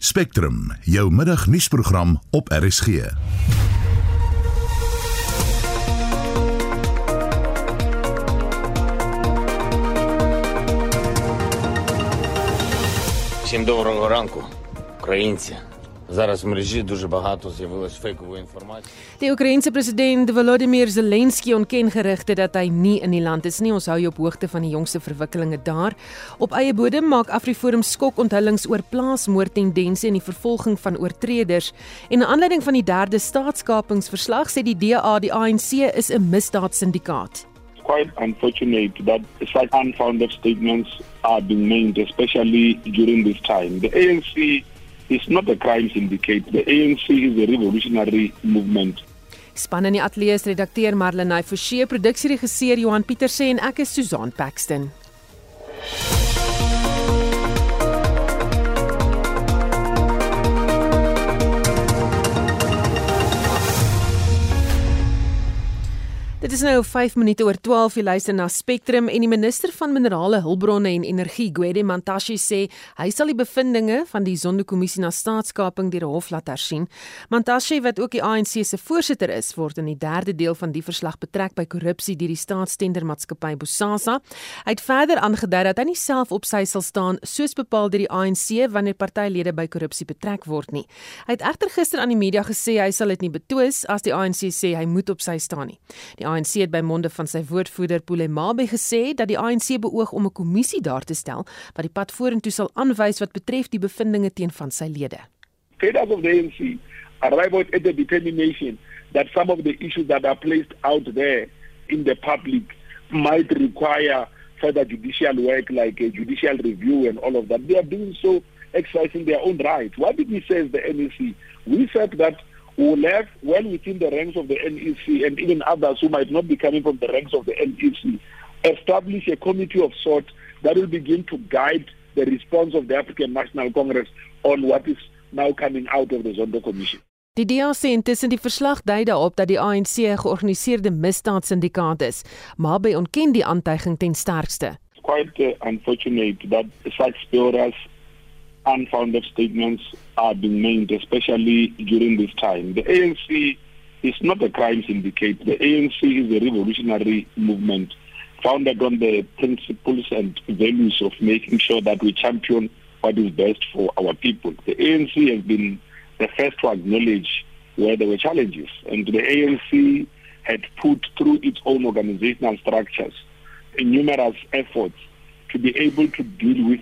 Spectrum, jou middagnuusprogram op RSG. Всім доброго ранку, українці. Зараз в мережі дуже багато з'явилось фейкової інформації. Die Oekraïense president Volodymyr Zelensky ontken gerugte dat hy nie in die land is nie. Ons hou jou op hoogte van die jongste verwikkelinge daar. Op eie bodem maak AfriForum skok onthullings oor plaasmoordtendense en die vervolging van oortreders. En na aanleiding van die derde staatskapingsverslag sê die DA die ANC is 'n misdaadsyndikaat. It's quite unfortunate that such unfounded statements are being made, especially during this time. The ANC is not a crime syndicate. The ANC is a revolutionary movement. Span in die ateljee is redakteur Marlenae Forsie, produksieregisseur Johan Pieterse en ek is Susan Paxton. Dit is nou 5 minute oor 12 jy luister na Spectrum en die minister van minerale hulpbronne en energie Gwede Mantashe sê hy sal die bevindinge van die Zondo-kommissie na staatskaping deur 'n hof laat hersien. Mantashe wat ook die ANC se voorsitter is, word in die derde deel van die verslag betrek by korrupsie deur die staatstendermaatskappy Bosasa. Hy het verder aangedui dat hy nie self op sy sal staan soos bepaal deur die ANC wanneer partylede by korrupsie betrek word nie. Hy het egter gister aan die media gesê hy sal dit nie betwis as die ANC sê hy moet op sy staan nie. Die ANC het by monde van sy woordvoerder Polemabe gesê dat die ANC beoog om 'n kommissie daar te stel wat die pad vorentoe sal aanwys wat betref die bevindinge teen van sy lede. Traders of the ANC arrive at the determination that some of the issues that are placed out there in the public might require further judicial work like a judicial review and all of that. They are doing so exercising their own rights. What did we say as the NEC? We said that will have well within the ranks of the NEC and even others who might not be coming from the ranks of the NEC establish a committee of sorts that will begin to guide the response of the African National Congress on what is now coming out of the Zondo Commission. Die DA sê intussen die verslag dui daarop dat die ANC 'n georganiseerde misdaadsyndikaat is, maar by ontken die aantuiging ten sterkste. It's quite uh, unfortunate that such spurious unfounded statements are being made, especially during this time. The ANC is not a crime syndicate. The ANC is a revolutionary movement founded on the principles and values of making sure that we champion what is best for our people. The ANC has been the first to acknowledge where there were challenges, and the ANC had put through its own organizational structures numerous efforts to be able to deal with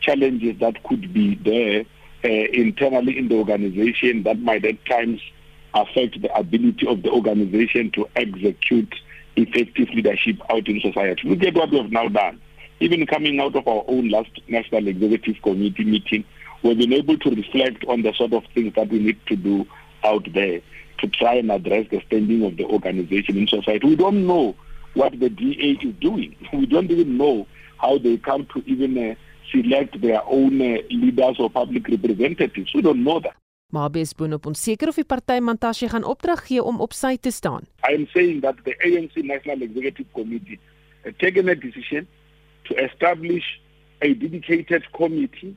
challenges that could be there uh, internally in the organization that might at times affect the ability of the organization to execute effective leadership out in society. Look at what we have now done. Even coming out of our own last National Executive Committee meeting, we've been able to reflect on the sort of things that we need to do out there to try and address the standing of the organization in society. We don't know what the DA is doing. We don't even know how they come to even uh, select their own uh, leaders or public representatives. We don't know that. Maar bes boonop onseker of die party Mantashe gaan opdrag gee om op sy te staan. I am saying that the ANC National Executive Committee has taken a decision to establish a dedicated committee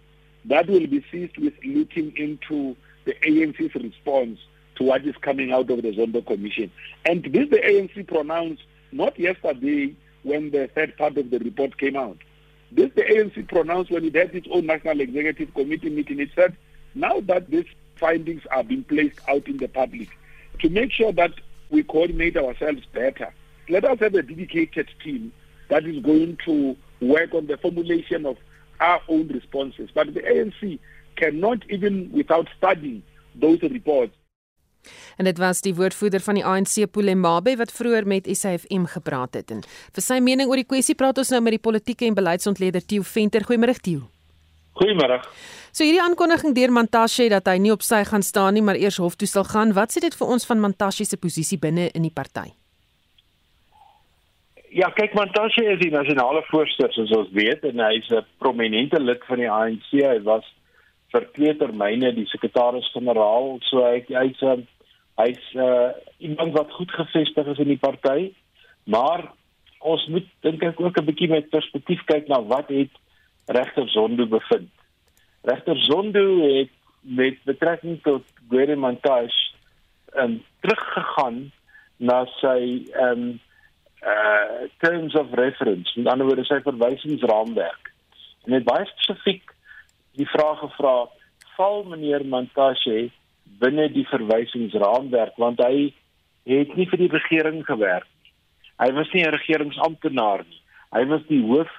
that will be seized with looking into the ANC's response to what is coming out of the Zondo Commission. And this the ANC pronounced not yesterday when the third part of the report came out. This the ANC pronounced when it had its own National Executive Committee meeting. It said, now that these findings are being placed out in the public, to make sure that we coordinate ourselves better, let us have a dedicated team that is going to work on the formulation of our own responses. But the ANC cannot, even without studying those reports, En dit was die woordvoerder van die ANC Polemabe wat vroeër met SAFM gepraat het en vir sy mening oor die kwessie praat ons nou met die politieke en beleidsontleder Tieu Venter. Goeiemôre Tieu. Goeiemôre. So hierdie aankondiging deur Mantashe dat hy nie op sy gaan staan nie, maar eers hof toe sal gaan. Wat sê dit vir ons van Mantashe se posisie binne in die party? Ja, kyk Mantashe is die nasionale voorsitter soos ons weet en hy's 'n prominente lid van die ANC. Hy was vir twee termyne die sekretaris-generaal. So hy hy's 'n hy's uh, iemand wat goed gevestig is in die party. Maar ons moet dink ek ook 'n bietjie met perspektief kyk na wat het regter Zondo bevind. Regter Zondo het met betrekking tot Gwede Montage um teruggegaan na sy um uh terms of reference, met ander woorde sy verwysingsraamwerk. En het baie spesifiek die vraag gevra, val meneer Montage binne die verwysingsraamwerk want hy het nie vir die regering gewerk nie. Hy was nie 'n regeringsamptenaar nie. Hy was die hoof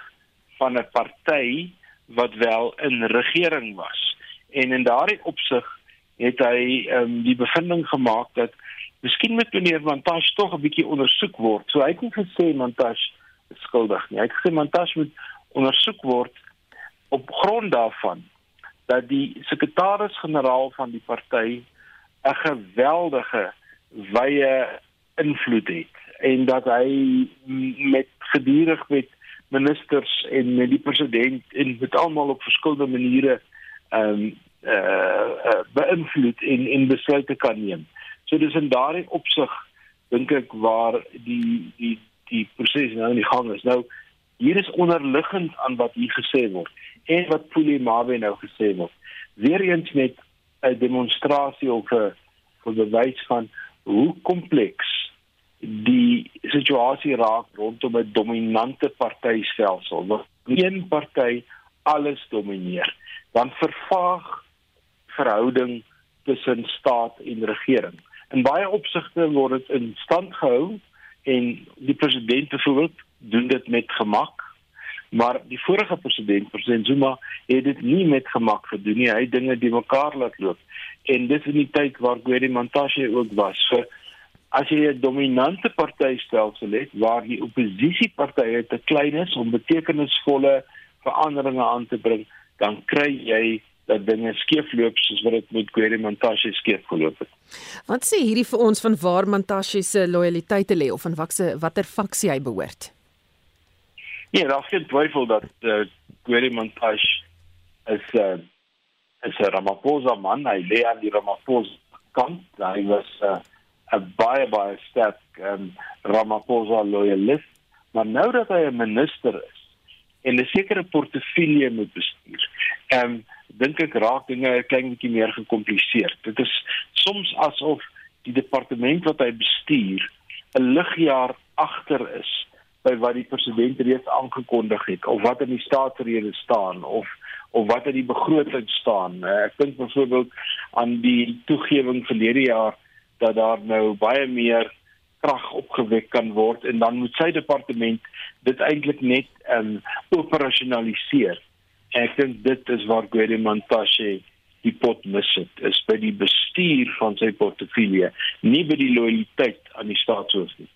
van 'n party wat wel in regering was. En in daardie opsig het hy um, die bevinding gemaak dat miskien moet meneer Montage tog 'n bietjie ondersoek word. So hy het nie gesê is skuldig nie. Hy het gesê Montage moet ondersoek word op grond daarvan dat die sekretaris-generaal van die party 'n geweldige wye invloed het en dat hy met gedurig met ministers en met die president en met almal op verskillende maniere ehm um, eh uh, uh, beïnvloed en en besluite kan neem. So dis in daardie opsig dink ek waar die die die proses nou in die gang is. Nou hier is onderliggend aan wat hier gesê word en wat Puli Mawe nou gesê word. Weereens met 'n demonstrasie of 'n vir bewys van hoe kompleks die situasie raak rondom 'n dominante partytelsel waar een party alles domineer dan vervaag verhouding tussen staat en regering in baie opsigte word dit in stand gehou en die president byvoorbeeld doen dit met gemak maar die vorige president president Zuma het dit nie met gemak gedoen nie hy het dinge die mekaar laat loop en dis in die tyd waar Gwede Mantashe ook was. So as jy 'n dominante partytelsel het waar die oppositiepartye te klein is om betekenisvolle veranderinge aan te bring, dan kry jy dat dinge skeefloop soos wat dit met Gwede Mantashe skeef geloop het. Wat sê hierdie vir ons van waar Mantashe se loyaliteite lê of van watter faksie hy behoort? Ja, daar is geen twyfel dat uh, Gwede Mantashe is 'n uh, is 'n Ramaphosa man. Hy lê aan die Ramaphosa kant. Hy was 'n uh, baie baie sterk um, Ramaphosa loyalist. Maar nou dat hy 'n minister is en 'n sekere portefeulje moet bestuur, ehm um, dink ek raak dinge 'n klein bietjie meer gekompliseer. Dit is soms asof die departement wat hy bestuur 'n ligjaar agter is by wat die president reeds aangekondig het of wat in die staatsrede staan of of wat in die begroting staan. Uh, ek dink byvoorbeeld aan die toegewing verlede jaar dat daar nou baie meer krag opgewek kan word en dan moet sy departement dit eintlik net um operasionaliseer. Ek dink dit is waar Gwede Montashe die pot mis het is by die bestuur van sy portefeulje, nie by die loyaliteit aan die staatshoof nie.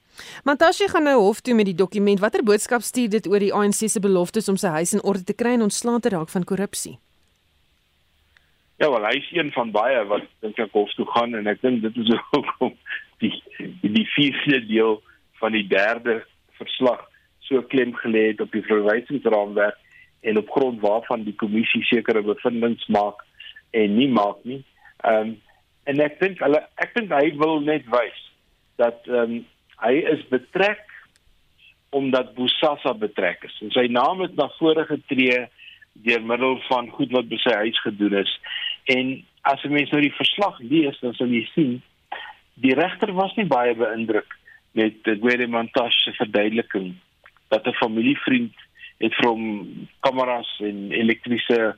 Mantashe gaan nou hof toe met die dokument. Watter boodskap stuur dit oor die ANC se beloftes om sy huis in orde te kry en ontslae te raak van korrupsie? Ja, wel, hy is een van baie wat dink ek hof toe gaan en ek dink dit is ook om die die, die vierde deel van die derde verslag so klem gelê het op die verwysingsraamwerk en op grond waarvan die kommissie sekere bevindinge maak en nie maak nie. Ehm um, en ek dink hulle ek dink hy wil net wys dat ehm um, hy is betrek omdat Bosasa betrek is. En sy naam het na vore getree deur middel van goed wat by sy huis gedoen is. En as jy mens nou die verslag lees, dan sal jy sien die regter was nie baie beïndruk met die Gwede Montage se verduideliking dat 'n familievriend het vir hom kameras en elektriese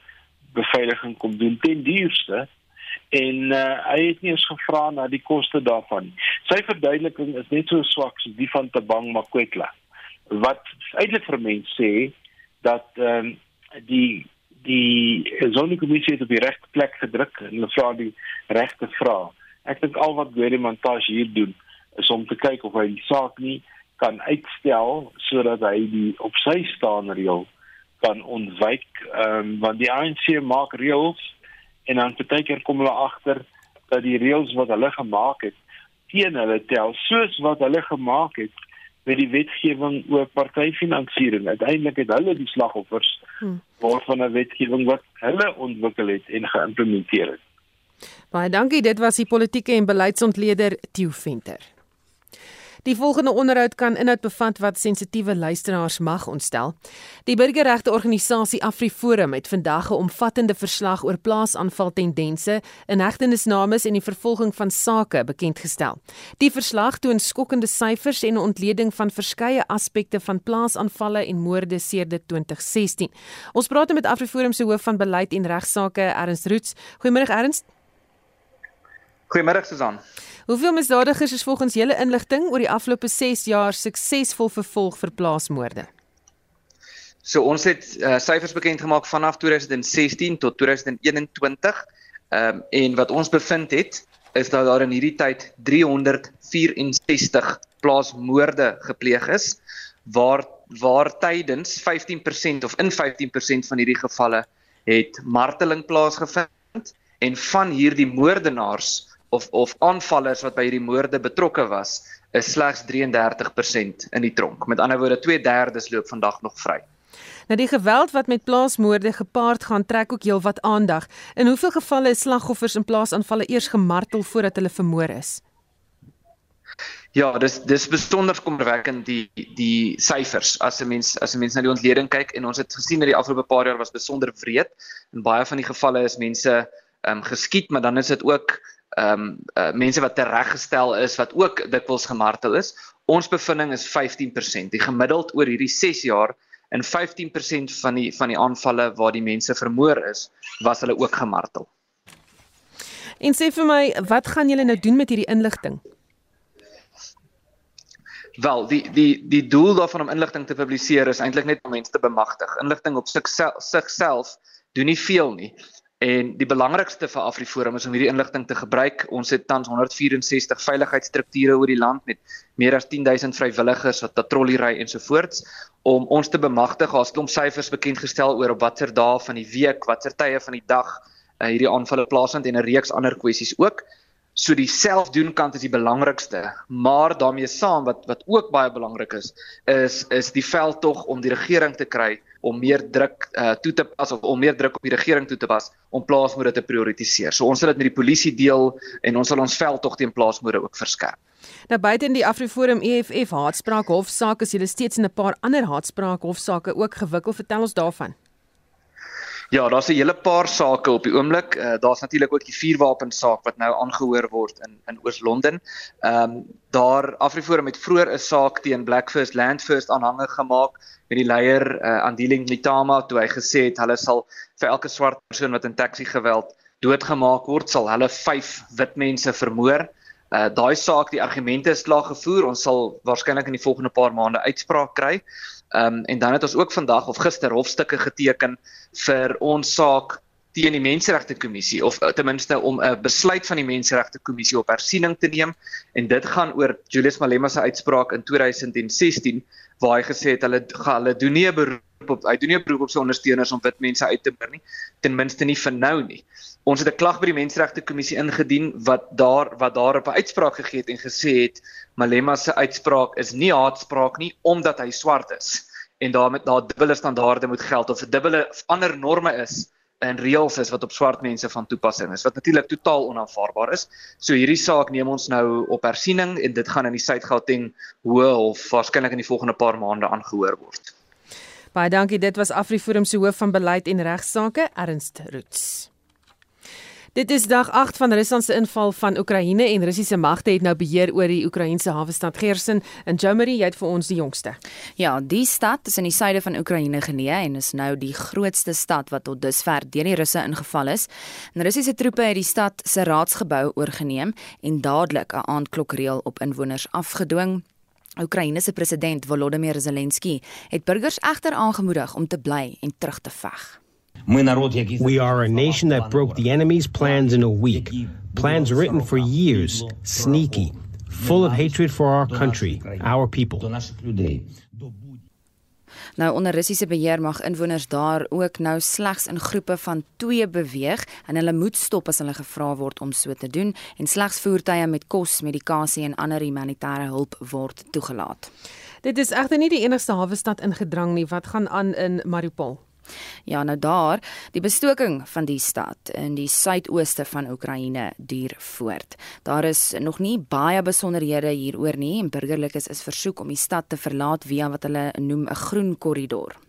beveiliging kom doen ten duurste en uh, hy het nie eens gevra na die koste daarvan. Sy verduideliking is net so swak soos die van Tabang Makwetla wat eintlik vir mense sê dat ehm um, die die sonnekommissie het op die regte plek gedruk en hulle vra die regte vrae. Ek dink al wat Gwede Montage hier doen is om te kyk of hy die saak nie kan uitstel sodat hy die op sy staan reël kan ontwyk ehm um, want die ANC maak reëls en dan partykeer kom hulle agter dat die reëls wat hulle gemaak het teen hulle tel soos wat hulle gemaak het met die wetgewing oor partyfinansiering. Uiteindelik het hulle die slagoffers hmm. waarvan 'n wetgewing wat hulle ontwikkel het en geïmplementeer het. Baie dankie, dit was die politieke en beleidsontleder Theo Venter. Die volgende onderhoud kan inhoud bevat wat sensitiewe luisteraars mag ontstel. Die burgerregteorganisasie AfriForum het vandag 'n omvattende verslag oor plaasaanvaltendense, inhegtenisname en die vervolging van sake bekend gestel. Die verslag toon skokkende syfers en 'n ontleding van verskeie aspekte van plaasaanvalle en moorde sedert 2016. Ons praat met AfriForum se hoof van beleid en regsaake, Ernst Roots. Goeiemôre Ernst. Goeiemôre Susan. Hoeveel misdadigers is volgens julle inligting oor die afgelope 6 jaar suksesvol vervolg vir plaasmoorde? So ons het uh, syfers bekend gemaak vanaf 2016 tot 2021. Ehm um, en wat ons bevind het is dat daar in hierdie tyd 364 plaasmoorde gepleeg is waar waar tydens 15% of in 15% van hierdie gevalle het marteling plaasgevind en van hierdie moordenaars of of aanvallers wat by hierdie moorde betrokke was, is slegs 33% in die tronk. Met ander woorde, 2/3 loop vandag nog vry. Nou die geweld wat met plaasmoorde gepaard gaan, trek ook heelwat aandag. In hoeveel gevalle is slagoffers in plaasaanvalle eers gemartel voordat hulle vermoor is? Ja, dis dis besonder kommerwekkend die die syfers. As 'n mens as 'n mens na die ontleding kyk en ons het gesien dat die afgelope paar jaar was besonder wreed. In baie van die gevalle is mense ehm um, geskiet, maar dan is dit ook ehm um, uh, mense wat tereggestel is wat ook dikwels gemartel is. Ons bevinding is 15%. Die gemiddeld oor hierdie 6 jaar in 15% van die van die aanvalle waar die mense vermoor is, was hulle ook gemartel. En sê vir my, wat gaan julle nou doen met hierdie inligting? Wel, die die die doel daarvan om inligting te publiseer is eintlik net om mense te bemagtig. Inligting op sigself doen nie veel nie. En die belangrikste vir AfriForum is om hierdie inligting te gebruik. Ons het tans 164 veiligheidsstrukture oor die land met meer as 10000 vrywilligers wat patrollie ry ensovoorts om ons te bemagtig. Het klomp syfers bekend gestel oor op watter dae van die week, watter tye van die dag uh, hierdie aanvalle plaasvind en 'n reeks ander kwessies ook. So die selfdoen kant is die belangrikste, maar daarmee saam wat wat ook baie belangrik is, is is die veld tog om die regering te kry om meer druk uh, toe te pas of om meer druk op die regering toe te pas om plaasmoorde te prioritiseer. So ons sal dit met die polisie deel en ons sal ons veld tog teen plaasmoorde ook verskerp. Nou buite in die Afriforum EFF haatspraak hofsaak is jy steeds in 'n paar ander haatspraak hofsaake ook gewikkel. Vertel ons daarvan. Ja, daar's 'n hele paar sake op die oomblik. Uh, daar's natuurlik ook die vuurwapensaak wat nou aangehoor word in in Oos-London. Ehm um, daar Afriforum het vroeër 'n saak teen Black First Land First aanhange gemaak met die leier uh, Andiling Nitama toe hy gesê het hulle sal vir elke swart persoon wat in taxi geweld doodgemaak word, sal hulle 5 wit mense vermoor. Uh daai saak, die argumente is klaar gevoer. Ons sal waarskynlik in die volgende paar maande uitspraak kry. Ehm um, en dan het ons ook vandag of gister hofstukke geteken vir ons saak teen die Menseregte Kommissie of uh, ten minste om 'n besluit van die Menseregte Kommissie op hersiening te neem en dit gaan oor Julius Malema se uitspraak in 2016 waar hy gesê het hulle hulle doen nie 'n beroep op hy doen nie 'n beroep op sy ondersteuners om wit mense uit te bring nie ten minste nie vir nou nie. Ons het 'n klag by die Menseregte Kommissie ingedien wat daar wat daarop 'n uitspraak gegee het en gesê het Malema se uitspraak is nie haatspraak nie omdat hy swart is en daarmee daar dubbele standaarde moet geld of 'n dubbele ander norme is en reëls is wat op swart mense van toepassing is wat natuurlik totaal onaanvaarbaar is. So hierdie saak neem ons nou op hersiening en dit gaan in die Suid-Gauteng Hof waarskynlik in die volgende paar maande aangehoor word. Baie dankie. Dit was Afriforum se hoof van beleid en regsaake, Ernst Roots. Dit is dag 8 van Rusland se inval van Oekraïne en Russiese magte het nou beheer oor die Oekraïense hawe stad Kherson en Jomari jy het vir ons die jongste. Ja, die stad is in die suide van Oekraïne geleë en is nou die grootste stad wat tot dusver deur die Russe ingeval is. En Russiese troepe het die stad se raadsgebou oorgeneem en dadelik 'n aandklokreël op inwoners afgedwing. Oekraïne se president Volodymyr Zelensky het burgers egter aangemoedig om te bly en terug te veg. We are a nation that broke the enemy's plans in a week. Plans written for years, sneaky, full of hatred for our country, our people. Nou onder Russiese beheer mag inwoners daar ook nou slegs in groepe van 2 beweeg en hulle moet stop as hulle gevra word om so te doen en slegs voertuie met kos, medikasie en ander humanitêre hulp word toegelaat. Dit is egter nie die enigste hawe stad ingedrang nie wat gaan aan in Mariupol. Ja, nou daar, die bestoking van die stad in die suidooste van Oekraïne duur voort. Daar is nog nie baie besonderhede hieroor nie en burgerlikes is versoek om die stad te verlaat via wat hulle noem 'n groen korridor.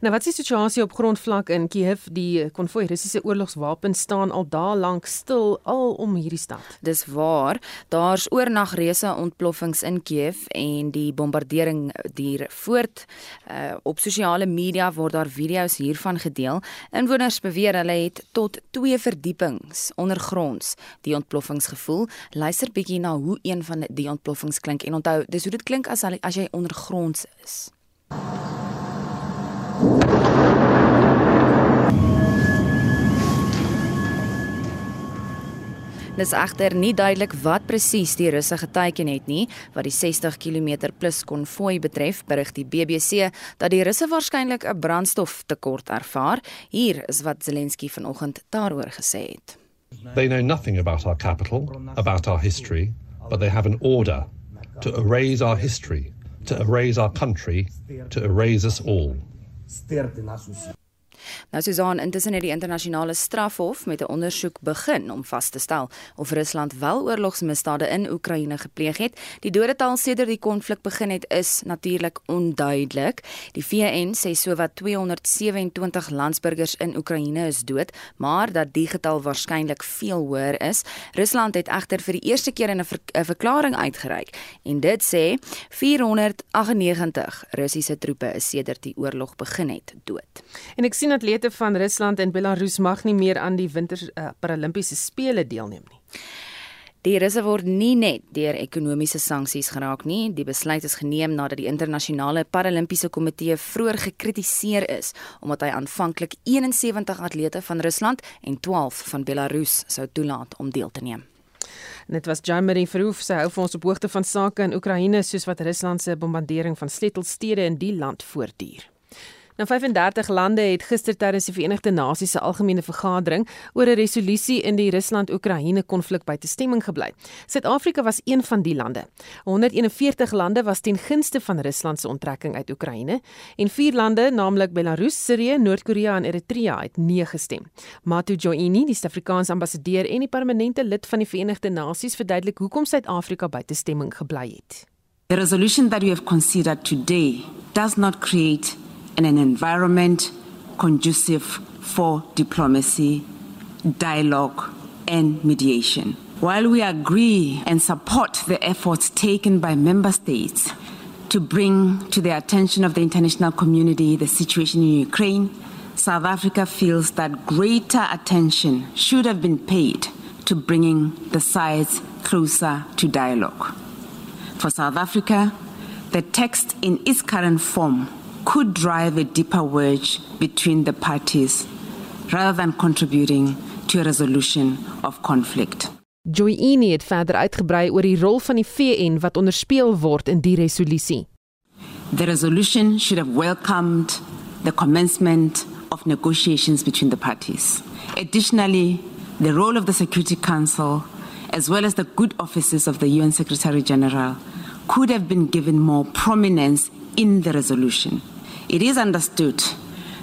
Nou wat is die situasie op grondvlak in Kiev? Die konvoi Russiese oorlogswapens staan al daar lank stil al om hierdie stad. Dis waar. Daar's oornag reuse ontploffings in Kiev en die bombardering duur voort. Uh, op sosiale media word daar video's hiervan gedeel. Inwoners beweer hulle het tot 2 verdiepings ondergronds die ontploffings gevoel. Luister bietjie na hoe een van die ontploffings klink en onthou, dis hoe dit klink as as jy ondergronds is. Dis egter nie duidelik wat presies die Russe geteken het nie wat die 60 km plus konvoi betref, berig die BBC dat die Russe waarskynlik 'n brandstoftekort ervaar. Hier is wat Zelensky vanoggend daaroor gesê het. They know nothing about our capital, about our history, but they have an order to erase our history, to erase our country, to erase us all. Nou Susan, intussen het die internasionale strafhof met 'n ondersoek begin om vas te stel of Rusland wel oorlogsmisdade in Oekraïne gepleeg het. Die dodetal sedert die konflik begin het is natuurlik onduidelik. Die VN sê sowat 227 landsburgers in Oekraïne is dood, maar dat die getal waarskynlik veel hoër is. Rusland het egter vir die eerste keer 'n ver verklaring uitgereik en dit sê 498 Russiese troepe is sedert die oorlog begin het dood. En ek sien atlete van Rusland en Belarus mag nie meer aan die winter uh, paralimpiese spele deelneem nie. Die Russe word nie net deur ekonomiese sanksies geraak nie. Die besluit is geneem nadat die internasionale paralimpiese komitee vroeër gekritiseer is omdat hy aanvanklik 71 atlete van Rusland en 12 van Belarus sou toelaat om deel te neem. Dit was Jamie Verhoef se hou vir ons op hoogte van sake in Oekraïne soos wat Rusland se bombardering van sleutelstede in die land voortduur. Nou 35 lande het gister tydens die Verenigde Nasies se algemene vergadering oor 'n resolusie in die Rusland-Oekraïne konflik by te stemming gebly. Suid-Afrika was een van die lande. 141 lande was ten gunste van Rusland se onttrekking uit Oekraïne en vier lande, naamlik Belarus, Sirië, Noord-Korea en Eritrea, het nee gestem. Matu Joini, die Suid-Afrikaanse ambassadeur en die permanente lid van die Verenigde Nasies, verduidelik hoekom Suid-Afrika by te stemming gebly het. The resolution that we have considered today does not create in an environment conducive for diplomacy, dialogue, and mediation. While we agree and support the efforts taken by member states to bring to the attention of the international community the situation in Ukraine, South Africa feels that greater attention should have been paid to bringing the sides closer to dialogue. For South Africa, the text in its current form could drive a deeper wedge between the parties rather than contributing to a resolution of conflict. Joyini het verder uitgebrei oor die rol van die VN wat onderspeel word in die resolusie. The resolution should have welcomed the commencement of negotiations between the parties. Additionally, the role of the Security Council as well as the good offices of the UN Secretary General could have been given more prominence in the resolution. It is understood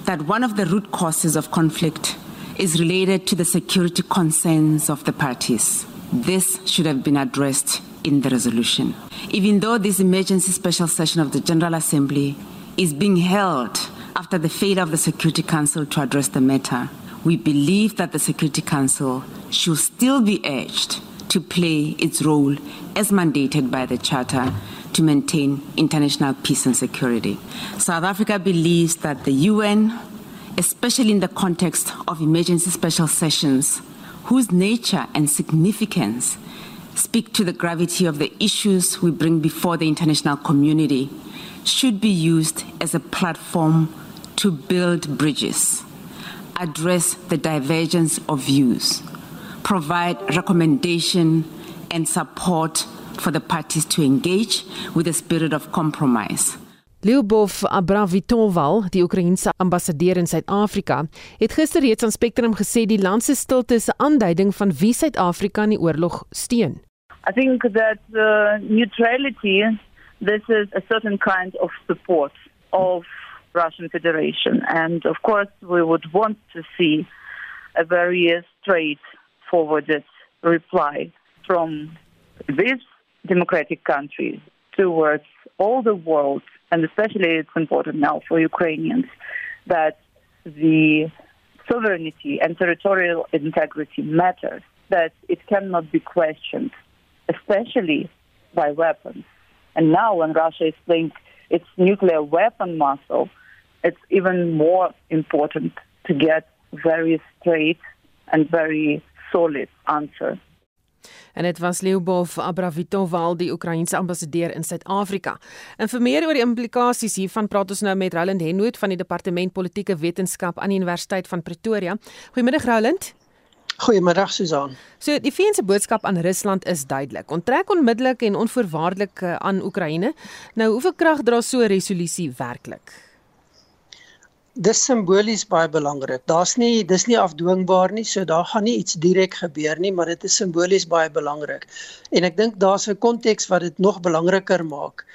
that one of the root causes of conflict is related to the security concerns of the parties. This should have been addressed in the resolution. Even though this emergency special session of the General Assembly is being held after the failure of the Security Council to address the matter, we believe that the Security Council should still be urged to play its role as mandated by the Charter to maintain international peace and security. South Africa believes that the UN, especially in the context of emergency special sessions, whose nature and significance speak to the gravity of the issues we bring before the international community, should be used as a platform to build bridges, address the divergence of views, provide recommendation and support for the parties to engage with a spirit of compromise. Lyubov Abravitoval, die Oekraïense ambassadeur in Suid-Afrika, het gister reeds aan Spectrum gesê die land se stilte is 'n aanduiding van wie Suid-Afrika in die oorlog steun. I think that uh, neutrality this is a certain kind of support of Russian Federation. And of course, we would want to see a very straightforward reply from these democratic countries towards all the world, and especially it's important now for Ukrainians that the sovereignty and territorial integrity matters, that it cannot be questioned, especially by weapons. And now, when Russia is playing its nuclear weapon muscle, it's even more important to get very straight and very solid answer. En dit was Leubov Abravitoval, die Oekraïense ambassadeur in Suid-Afrika. En vir meer oor die implikasies hiervan praat ons nou met Roland Henwood van die Departement Politieke Wetenskap aan die Universiteit van Pretoria. Goeiemiddag Roland. Goeiemiddag Susan. So die VN se boodskap aan Rusland is duidelik. Onttrek onmiddellik en onvoorwaardelik eh, aan Oekraïne. Nou hoeveel krag dra so 'n resolusie werklik? Dis simbolies baie belangrik. Daar's nie dis nie afdwingbaar nie, so daar gaan nie iets direk gebeur nie, maar dit is simbolies baie belangrik. En ek dink daar's 'n konteks wat dit nog belangriker maak.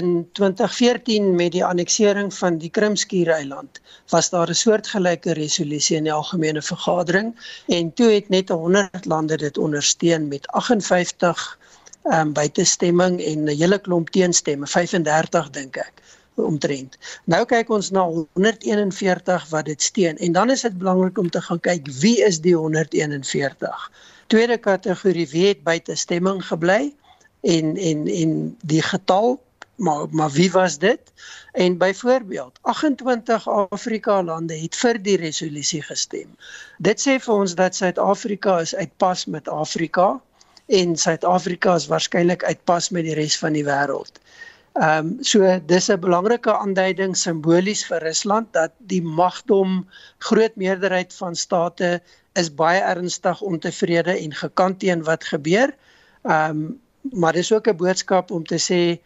In 2014 met die anneksering van die Krimskiereiland was daar 'n soortgelyke resolusie in die algemene vergadering en toe het net 100 lande dit ondersteun met 58 ehm um, buitestemming en 'n hele klomp teenstemme, 35 dink ek omtrent. Nou kyk ons na 141 wat dit steun en dan is dit belangrik om te gaan kyk wie is die 141. Tweede kategorie wie het buite stemming gebly en en en die getal maar maar wie was dit? En byvoorbeeld 28 Afrika lande het vir die resolusie gestem. Dit sê vir ons dat Suid-Afrika is uitpas met Afrika en Suid-Afrika is waarskynlik uitpas met die res van die wêreld. Ehm um, so dis 'n belangrike aanduiding simbolies vir Rusland dat die magdom groot meerderheid van state is baie ernstig ontevrede en gekant teen wat gebeur. Ehm um, maar dis ook 'n boodskap om te sê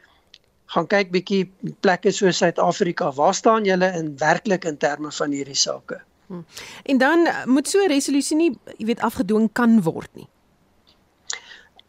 gaan kyk bietjie plekke so Suid-Afrika. Waar staan julle in werklik in terme van hierdie sake? Hmm. En dan moet so 'n resolusie nie, jy weet, afgedwing kan word nie.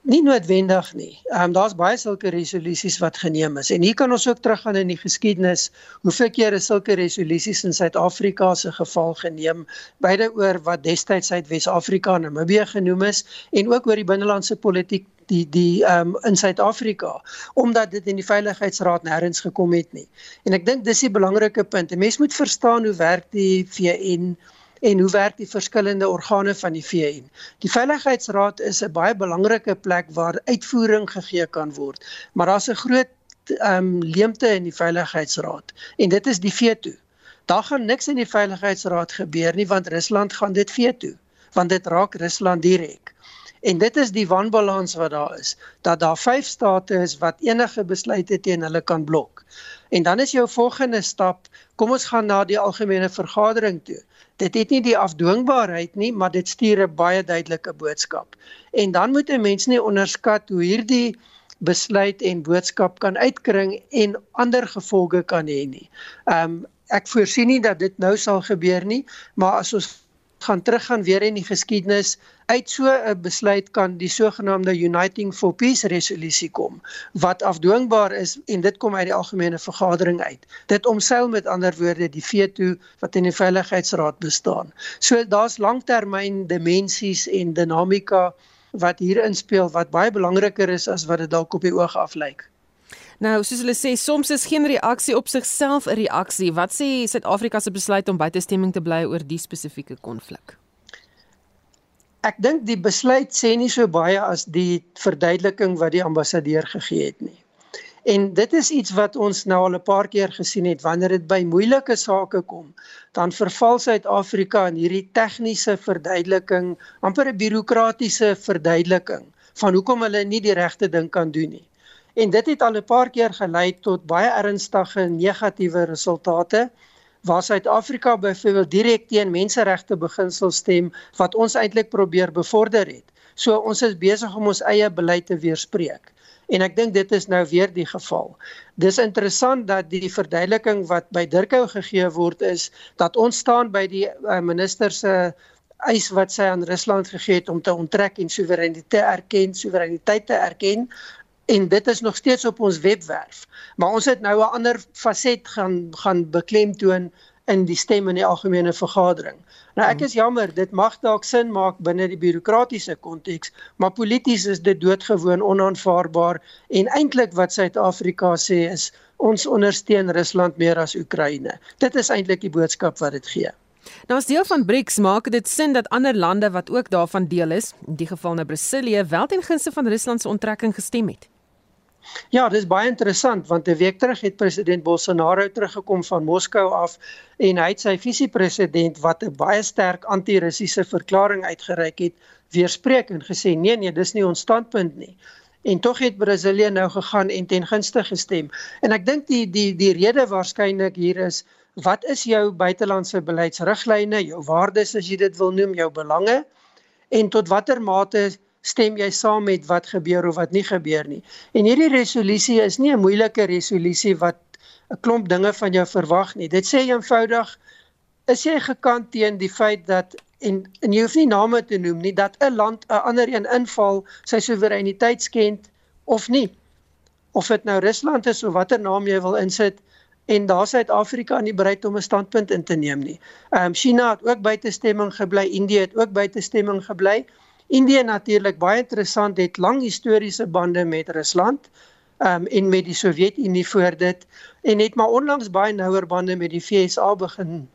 Nie noodwendig nie. Ehm um, daar's baie sulke resolusies wat geneem is. En hier kan ons ook teruggaan in die geskiedenis. Hoeveel keer is sulke resolusies in Suid-Afrika se geval geneem, beide oor wat destyds Suid-Wes-Afrika en Namibië genoem is en ook oor die binnelandse politiek die die ehm um, in Suid-Afrika omdat dit in die veiligheidsraad nêrens gekom het nie. En ek dink dis die belangrike punt. 'n Mens moet verstaan hoe werk die VN en hoe werk die verskillende organe van die VN. Die Veiligheidsraad is 'n baie belangrike plek waar uitvoering gegee kan word, maar daar's 'n groot ehm um, leemte in die Veiligheidsraad en dit is die veto. Daar gaan niks in die Veiligheidsraad gebeur nie want Rusland gaan dit veto, want dit raak Rusland direk. En dit is die wanbalans wat daar is, dat daar vyf state is wat enige besluite teen hulle kan blok. En dan is jou volgende stap, kom ons gaan na die algemene vergadering toe dit het nie die afdwingbaarheid nie, maar dit stuur 'n baie duidelike boodskap. En dan moet 'n mens nie onderskat hoe hierdie besluit en boodskap kan uitkring en ander gevolge kan hê nie. Ehm um, ek voorsien nie dat dit nou sal gebeur nie, maar as ons gaan teruggaan weer in die geskiedenis uit so 'n besluit kan die sogenaamde Uniting for Peace resolusie kom wat afdwingbaar is en dit kom uit die algemene vergadering uit. Dit omseil met ander woorde die veto wat in die veiligheidsraad bestaan. So daar's langtermyn dimensies en dinamika wat hier inspel wat baie belangriker is as wat dit dalk op die oog af lyk. Nou, soos hulle sê, soms is geen reaksie op sigself 'n reaksie. Wat sê Suid-Afrika se besluit om buitestemming te bly oor die spesifieke konflik? Ek dink die besluit sê nie so baie as die verduideliking wat die ambassadeur gegee het nie. En dit is iets wat ons nou al 'n paar keer gesien het wanneer dit by moeilike sake kom, dan verval Suid-Afrika in hierdie tegniese verduideliking, amper 'n bureaukratiese verduideliking van hoekom hulle nie die regte ding kan doen nie en dit het al 'n paar keer gelei tot baie ernstige negatiewe resultate waar Suid-Afrika byvoorbeeld direk teen menseregte beginsels stem wat ons eintlik probeer bevorder het. So ons is besig om ons eie beleid te weerspreek. En ek dink dit is nou weer die geval. Dis interessant dat die verduideliking wat by Durkou gegee word is dat ons staan by die uh, minister se eis wat sy aan Rusland gegee het om te onttrek en soewereiniteit te erken, soewereiniteit te erken en dit is nog steeds op ons webwerf. Maar ons het nou 'n ander faset gaan gaan beklemtoon in die stem in die algemene vergadering. Nou ek is jammer, dit mag dalk sin maak binne die bureaukratiese konteks, maar polities is dit doodgewoon onaanvaarbaar en eintlik wat Suid-Afrika sê is ons ondersteun Rusland meer as Oekraïne. Dit is eintlik die boodskap wat dit gee. Nou as deel van BRICS maak dit sin dat ander lande wat ook daarvan deel is, in die geval nou Brasilië, wel ten gunste van Rusland se onttrekking gestem het. Ja, dis baie interessant want 'n week terug het president Bolsonaro teruggekom van Moskou af en hy het sy visiepresident wat 'n baie sterk anti-Russiese verklaring uitgereik het, weerspreek en gesê nee nee, dis nie ons standpunt nie. En tog het Brasilië nou gegaan en ten gunste gestem. En ek dink die die die rede waarskynlik hier is wat is jou buitelandse beleidsriglyne, jou waardes as jy dit wil noem, jou belange en tot watter mate stem jy saam met wat gebeur of wat nie gebeur nie. En hierdie resolusie is nie 'n moeilike resolusie wat 'n klomp dinge van jou verwag nie. Dit sê eenvoudig is jy gekant teen die feit dat en en jy hoef nie name te noem nie dat 'n land 'n ander een inval, sy soewereiniteit skend of nie. Of dit nou Rusland is of watter naam jy wil insit en daar Suid-Afrika nie bereid om 'n standpunt in te neem nie. Ehm um, China het ook buite stemming gebly, Indië het ook buite stemming gebly. Indië natuurlik baie interessant het lang historiese bande met Rusland um, en met die Sowjetunie voor dit en het maar onlangs baie nouer bande met die FSA begin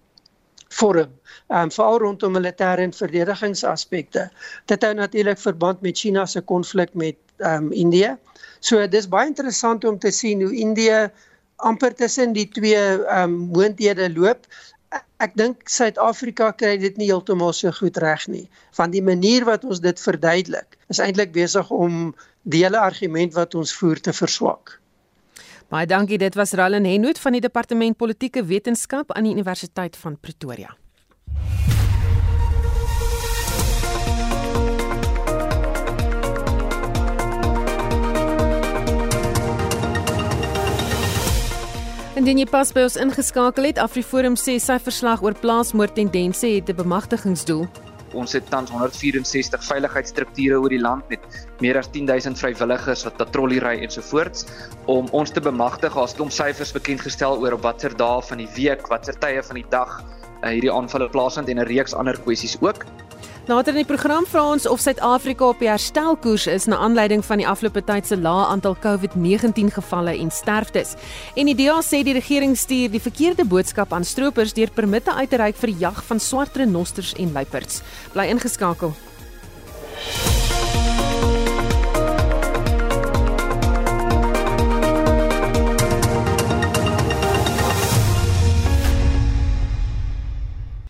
vorm, um, veral rondom militêre en verdedigingsaspekte. Dit hou natuurlik verband met China se konflik met um, Indië. So dis baie interessant om te sien hoe Indië amper tussen die twee um, moondhede loop ek dink Suid-Afrika kry dit nie heeltemal so goed reg nie. Van die manier wat ons dit verduidelik, is eintlik besig om die hele argument wat ons voer te verswak. Baie dankie, dit was Rallen Henwood van die Departement Politieke Wetenskap aan die Universiteit van Pretoria. Indien jy pas by ons ingeskakel het, Afriforum sê sy verslag oor plaasmoordtendense het 'n bemagtigingsdoel. Ons het tans 164 veiligheidsstrukture oor die land met meer as 10000 vrywilligers wat patrolliery ensovoorts om ons te bemagtig. Het om syfers bekend gestel oor op watter dae van die week, watter tye van die dag uh, hierdie aanvalle plaasvind en 'n reeks ander kwessies ook. Later in die program vra ons of Suid-Afrika op die herstelkoers is na aanleiding van die afgelope tyd se lae aantal COVID-19 gevalle en sterftes. En die DA sê die regering stuur die verkeerde boodskap aan stroopers deur permitte uit te reik vir jag van swart renosters en luiperds. Bly ingeskakel.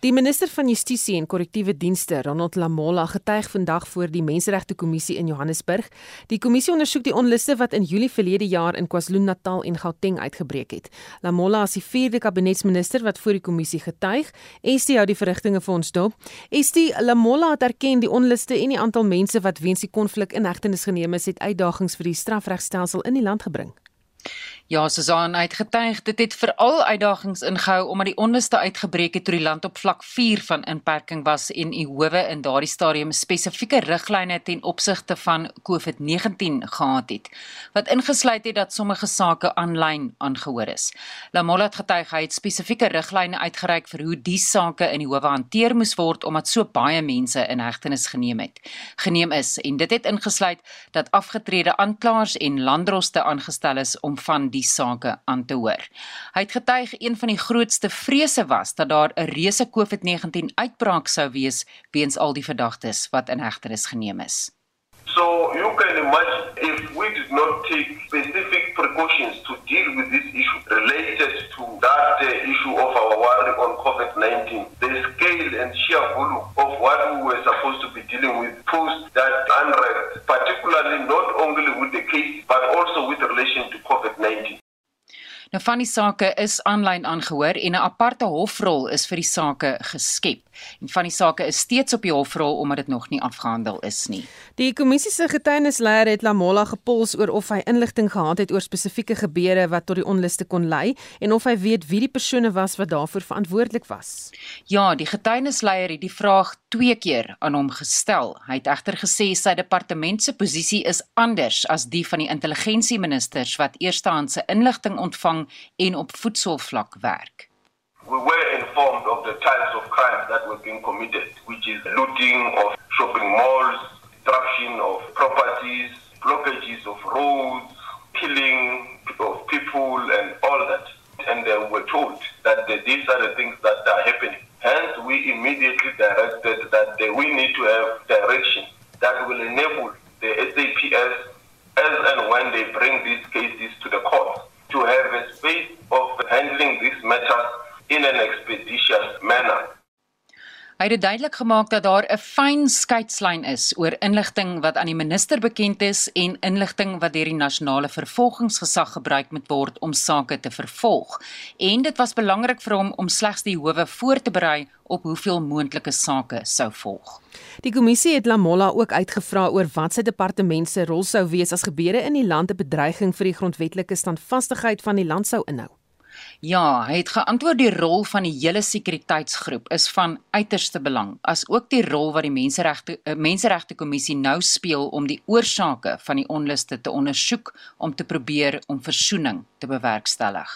Die minister van Justisie en Korrektiewe Dienste, Ronald Lamola, getuig vandag voor die Menseregte Kommissie in Johannesburg. Die kommissie ondersoek die onluste wat in Julie verlede jaar in KwaZulu-Natal en Gauteng uitgebreek het. Lamola is die vierde kabinetsminister wat voor die kommissie getuig. Estie hou die verrigtinge vir ons dop. Estie, Lamola het erken die onluste en die aantal mense wat weens die konflik in hegtenis geneem is, het uitdagings vir die strafregstelsel in die land gebring. Ja, Susan uitgetuig dit het veral uitdagings ingehou omdat die onderste uitgebreek het toe die land op vlak 4 van inperking was en u howe in daardie stadium spesifieke riglyne ten opsigte van COVID-19 gehad het wat ingesluit het dat sommige sake aanlyn aangehoor is. Lamola het getuig hy het spesifieke riglyne uitgereik vir hoe die sake in die howe hanteer moes word omdat so baie mense in hegtenis geneem het. Geneem is en dit het ingesluit dat afgetrede aanklaers en landdroste aangestel is om van die sake aan te hoor. Hy het getuig een van die grootste vrese was dat daar 'n reuse COVID-19 uitbraak sou wees weens al die verdagtes wat in hegtenis geneem is. So you can imagine if we did not take specific precautions to deal with this issue related to that uh, issue of our worry on COVID-19, the scale and sheer volume of what we were supposed to be dealing with post that unrest, particularly not only with the case but also with relation to COVID-19. Nou van die sake is aanlyn aangehoor en 'n aparte hofrol is vir die sake geskep. En van die sake is steeds op die hofrol omdat dit nog nie afgehandel is nie. Die kommissie se getuienisleier het Lamola gepols oor of hy inligting gehad het oor spesifieke gebeure wat tot die onluste kon lei en of hy weet wie die persone was wat daarvoor verantwoordelik was. Ja, die getuienisleier het die vraag twee keer aan hom gestel. Hy het egter gesê sy departement se posisie is anders as die van die intelligensieministers wat eerstehandse inligting ontvang en op voedselvlak werk. We were informed of the types of crimes that were being committed, which is looting of shopping malls, destruction of properties, blockages of roads, killing of people, and all that. And we were told that these are the things that are happening. Hence, we immediately directed that we need to have direction that will enable the SAPS, as and when they bring these cases to the court, to have a space Hy het duidelik gemaak dat daar 'n fyn skeidslyn is oor inligting wat aan die minister bekend is en inligting wat deur die nasionale vervolgingsgesag gebruik moet word om sake te vervolg. En dit was belangrik vir hom om slegs die howe voor te berei op hoeveel moontlike sake sou volg. Die kommissie het Lamola ook uitgevra oor wat sy departement se rol sou wees as gebeure in die land 'n bedreiging vir die grondwetlike standvastigheid van die land sou inhou. Ja, hy het geantwoord die rol van die hele sekuriteitsgroep is van uiterste belang, as ook die rol wat die menseregte uh, menseregte kommissie nou speel om die oorsake van die onluste te ondersoek om te probeer om versoening te bewerkstellig.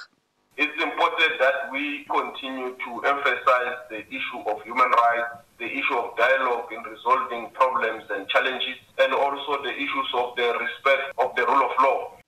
It's important that we continue to emphasize the issue of human rights, the issue of dialogue in resolving problems and challenges, and also the issues of the respect of the rule of law.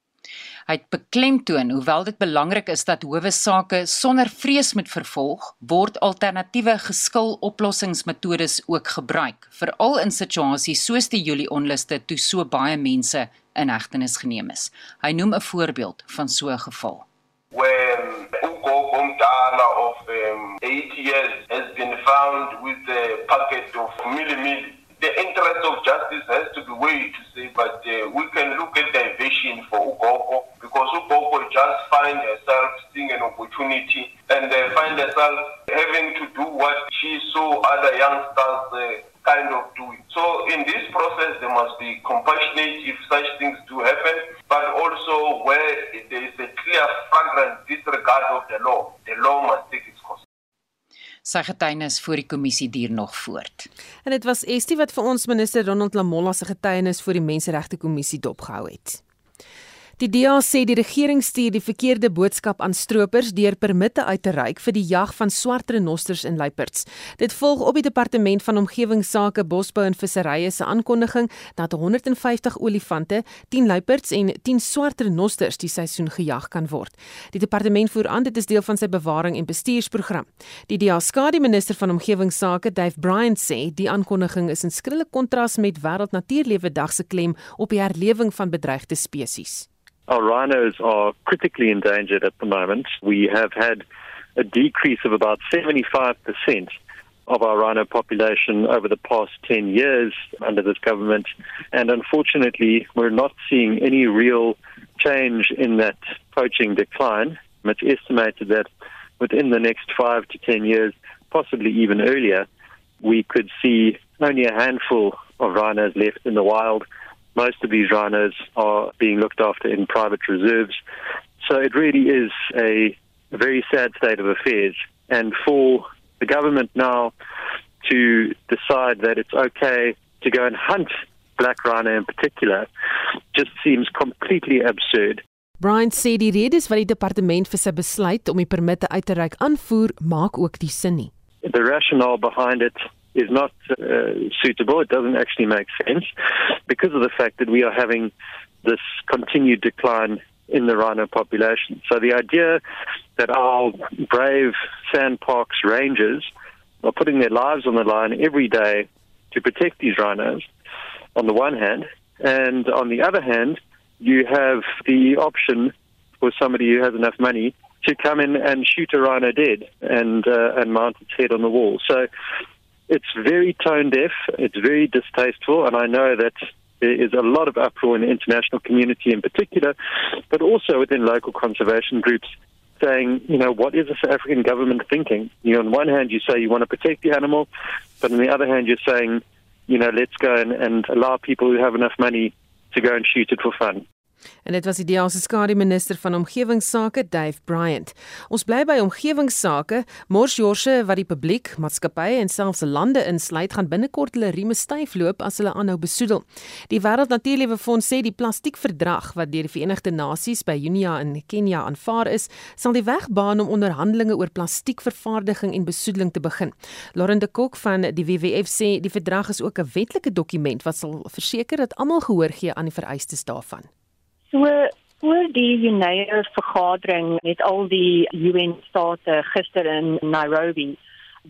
Hy het beklemtoon hoewel dit belangrik is dat howe sake sonder vrees moet vervolg, word alternatiewe geskiloplossingsmetodes ook gebruik, veral in situasies soos die Julie onluste toe so baie mense in hegtenis geneem is. Hy noem 'n voorbeeld van so 'n geval. When Ugo Omdala of um, 8 years has been found with a packet of millimilli the interest of justice has to be weighed to say, but uh, we can look at diversion for Ugogo because Ugogo just find herself seeing an opportunity and uh, find herself having to do what she saw other youngsters uh, kind of doing. So in this process, there must be compassionate if such things do happen, but also where there is a clear flagrant disregard of the law, the law must. Sy getuienis voor die kommissie duur nog voort. En dit was Estie wat vir ons minister Ronald Lamola se getuienis voor die Menseregte Kommissie dopgehou het. Die DA sê die regering stuur die verkeerde boodskap aan stroopers deur permitte uit te reik vir die jag van swart renosters en luiperds. Dit volg op die departement van omgewingsake, bosbou en visserye se aankondiging dat 150 olifante, 10 luiperds en 10 swart renosters die seisoen gejag kan word. Die departement voer aan dit is deel van sy bewaring en bestuursprogram. Die DA skadu minister van omgewingsake, Dave Bryant sê die aankondiging is in skrille kontras met Wêreld Natuurlewe Dag se klem op die herlewing van bedreigde spesies. Our rhinos are critically endangered at the moment. We have had a decrease of about 75% of our rhino population over the past 10 years under this government. And unfortunately, we're not seeing any real change in that poaching decline. It's estimated that within the next five to 10 years, possibly even earlier, we could see only a handful of rhinos left in the wild most of these rhinos are being looked after in private reserves. So it really is a very sad state of affairs. And for the government now to decide that it's okay to go and hunt black rhino in particular just seems completely absurd. Brian sê die redes wat die departement vir sy besluit om die permitte uit te reik aanvoer, maak ook die sin nie. The rationale behind it is not uh, suitable. It doesn't actually make sense because of the fact that we are having this continued decline in the rhino population. So the idea that our brave sandparks rangers are putting their lives on the line every day to protect these rhinos, on the one hand, and on the other hand, you have the option for somebody who has enough money to come in and shoot a rhino dead and uh, and mount its head on the wall. So it's very tone deaf, it's very distasteful, and I know that there is a lot of uproar in the international community in particular, but also within local conservation groups saying, you know, what is the South African government thinking? You know, on one hand, you say you want to protect the animal, but on the other hand, you're saying, you know, let's go and, and allow people who have enough money to go and shoot it for fun. En dit was die DEA se skare minister van omgewingsake, Dave Bryant. Ons bly by omgewingsake. Morsjorse wat die publiek, maatskappye en selfs lande insluit, gaan binnekort hulle rieme styf loop as hulle aanhou besoedel. Die Wêreld Natuurliewe Fonds sê die plastiekverdrag wat deur die Verenigde Nasies by Junia in Kenia aanvaar is, sal die weg baan om onderhandelinge oor plastiekvervaardiging en besoedeling te begin. Lauren de Kok van die WWF sê die verdrag is ook 'n wetlike dokument wat sal verseker dat almal gehoor gee aan die vereistes daarvan. So voor die UNEA vergadering met al die UN state gister in Nairobi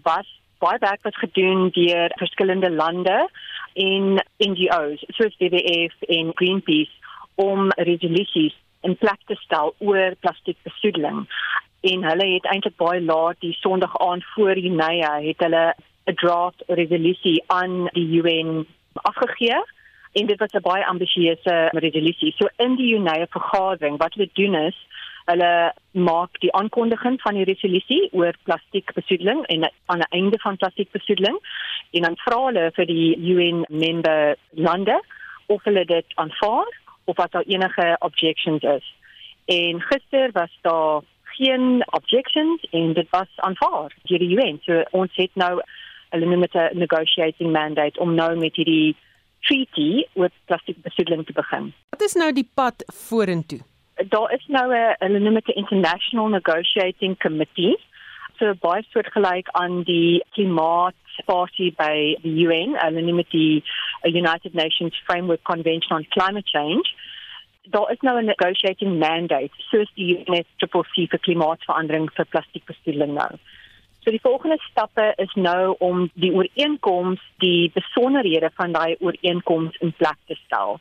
was baie werk wat gedoen deur verskillende lande en NGOs soos WWF en Greenpeace om resolusies in plek te stel oor plastiekbesoedeling. En hulle het eintlik baie laat die Sondag aand voor UNEA het hulle 'n draft resolusie aan die UN afgegee en dit was 'n baie ambisieuse resolusie. So in die UNEA vergadering wat hulle doen is hulle maak die aankondiging van die resolusie oor plastiekbesoedeling en aan die einde van plastiekbesoedeling en dan vra hulle vir die UN member lande of hulle dit aanvaar of wat daar enige objections is. En gister was daar geen objections en dit was aanvaar deur die UN. So ons het nou hulle noem dit 'n negotiating mandate om nou met hierdie treaty oor plastiekbesoedeling te begin. Wat is nou die pad vorentoe? Daar is nou 'n hulle noem dit 'n international negotiating committee. So baie soortgelyk aan die klimaatspasie by die UN, hulle noem dit die United Nations Framework Convention on Climate Change. Daar is nou 'n negotiating mandate soos die UNFCCC vir klimaatsverandering vir plastiekbesoedeling nou. So die volgende stappe is nou om die ooreenkoms, die besonderhede van daai ooreenkoms in plek te stel.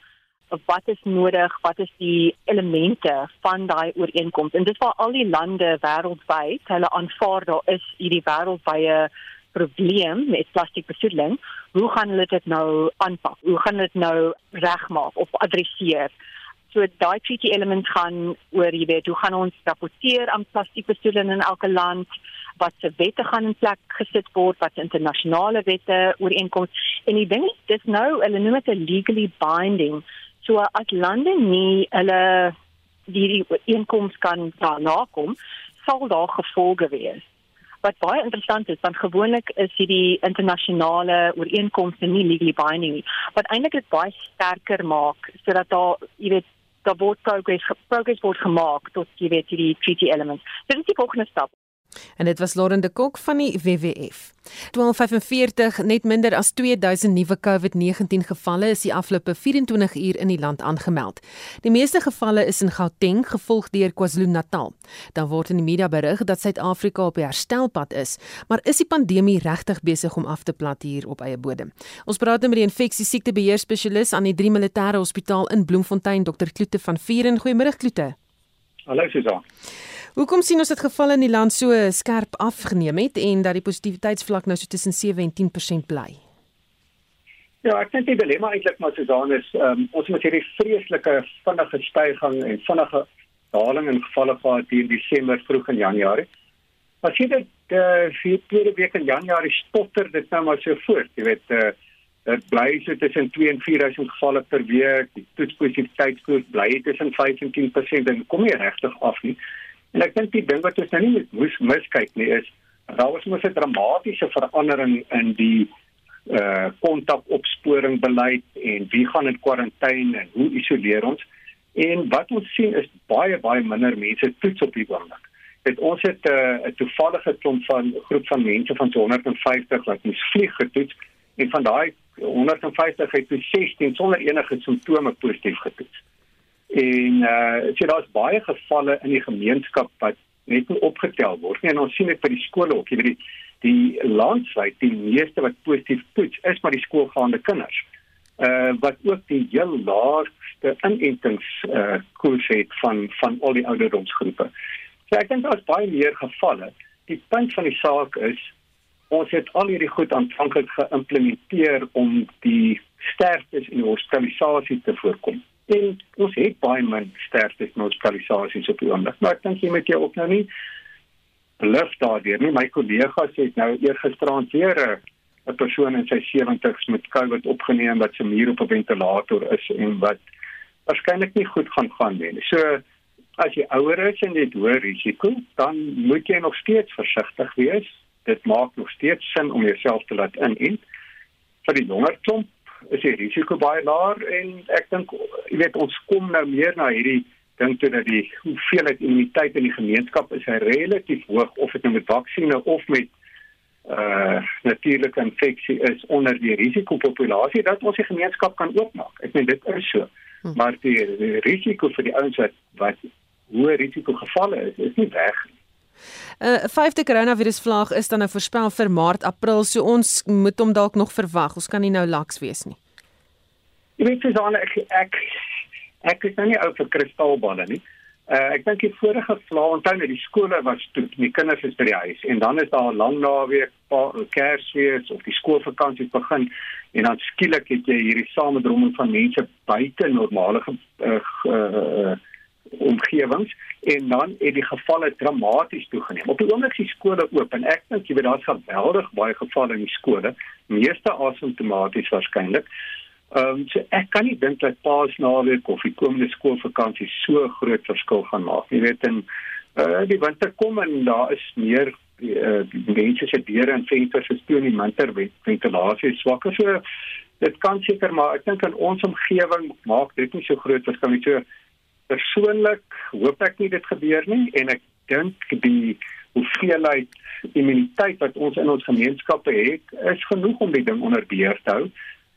Wat is nodig? Wat is die elemente van daai ooreenkoms? En dit vir al die lande wêreldwyd, hulle aanvaar daar is hierdie wêreldwye probleem met plastiekbesoedeling. Hoe gaan hulle dit nou aanpak? Hoe gaan hulle dit nou regmaak of adresseer? So daai treaty elements gaan oor jy weet, hoe gaan ons rapporteer aan plastiekbesoedeling in elke land? Wat se wette gaan in plek gesit word, wat internasionale wette ooreenkoms en die ding is dis nou hulle noem dit 'n legally binding. So as lande nie hulle die ooreenkoms kan daarna kom, sal daar gevolge wees. Wat baie interessant is, want gewoonlik is hierdie internasionale ooreenkomste nie legally binding nie, wat eintlik dit baie sterker maak sodat daar, jy weet, daar word progress progress word gemaak tot jy weet hierdie treaty elements. Dit is die volgende stap. En dit was Lauren de Kok van die WWF. 1245 net minder as 2000 nuwe COVID-19 gevalle is die afgelope 24 uur in die land aangemeld. Die meeste gevalle is in Gauteng, gevolg deur KwaZulu-Natal. Dan word in die media berig dat Suid-Afrika op herstelpad is, maar is die pandemie regtig besig om af te plat hier op eie bodem? Ons praat nou met die infeksie siektebeheer spesialis aan die 3 Militêre Hospitaal in Bloemfontein, Dr. Kloete van Vieren. Goeiemôre Kloete. Hallo Susan. Hoekom sien ons dit gevalle in die land so skerp afgeneem het en dat die positiwiteitsvlak nou so tussen 7 en 10% bly? Ja, ek dink die dilemma eintlik maar Susan is um, ons moet hierdie vreeslike vinnige stygings en vinnige daling in gevalle gehad hier in Desember vroeg in Januarie. As jy dit uh, vir tweede week in Januarie stotter dit nou maar so voort, jy weet uh, dit bly so tussen 2 en 4000 gevalle per week, die toetspositiwiteitskoers bly tussen 5 en 10% en kom nie regtig af nie. En ek dink die ding wat ons nou nie moet miskyk nie is daar was mos 'n dramatiese verandering in die uh kontakopsporing beleid en wie gaan in kwarantyne en hoe isoleer ons? En wat ons sien is baie baie minder mense toets op die oomblik. Dit ons het uh, 'n toevallige klomp van groep van mense van 250 wat ons vlieg getoets en van daai 150 het toe 16 sonder enige simptome positief getoets. En uh so daar's baie gevalle in die gemeenskap wat net nie opgetel word nie. En ons sien dit by die skole ook. Jy weet die die landwyd die meeste wat positief toets is maar die skoolgaande kinders. Uh wat ook die heel laagste inentings uh koers het van van al die ouderdomsgroepe. So ek dink daar's baie meer gevalle. Die punt van die saak is ons het al hierdie goed aanvanklik geïmplementeer om die sterftes en hospitalisasie te voorkom. En ons het baie min sterftes en hospitalisasies op die oomblik. Maar ek dink jy moet jou ook nou nie bluf daardeur nie. My kollegas het nou eergisterand weer 'n persoon in sy 70's met COVID opgeneem wat se muur op 'n ventilator is en wat waarskynlik nie goed gaan gaan nie. So as jy ouer is en jy het hoë risiko, dan moet jy nog steeds versigtig wees dit maak nog steeds sin om jouself te laat inent. Vir die jonger klomp is die risiko baie laag en ek dink jy weet ons kom nou meer na hierdie ding toe dat die hoeveelheid immuniteit in die gemeenskap is relatief hoog of dit nou met vaksines of met uh natuurlike infeksie is onder die risikopopulasie dat ons die gemeenskap kan oopmaak. Ek meen dit is so. Hm. Maar die, die risiko vir die ouens wat wat hoë risiko gevalle is, is nie weg nie. 'n uh, Vyfde koronavirusvlaag is dan nou voorspel vir Maart, April, so ons moet hom dalk nog verwag. Ons kan nie nou laks wees nie. Jy weet dan ek ek ek is nou nie ou vir kristalballe nie. Uh, ek dink die vorige vlaag onthou net die skole was toe, die kinders is by die huis en dan is daar 'n lang naweek, Kersfees of die skoolvakansie begin en dan skielik het jy hierdie samedromming van mense buite normale uh, uh, omgewings en dan het die gevalle dramaties toegeneem. Op die oomblik is die skole oop en ek dink jy weet daar's geweldig baie gevalle in die skole, meeste asymptomaties waarskynlik. Ehm um, so ek kan nie dink dat Paasnaweek of die komende skoolvakansie so groot verskil gaan maak. Jy weet en uh, die winter kom en daar is meer uh, mense se deure en vensters is toe in die winter ventilasie swakker. So dit kan seker maar ek dink in ons omgewing maak dit nie so groot verskil nie. So persoonlik hoop ek nie dit gebeur nie en ek dink die hoeveelheid immuniteit wat ons in ons gemeenskappe het is genoeg om die ding onder beheer te hou.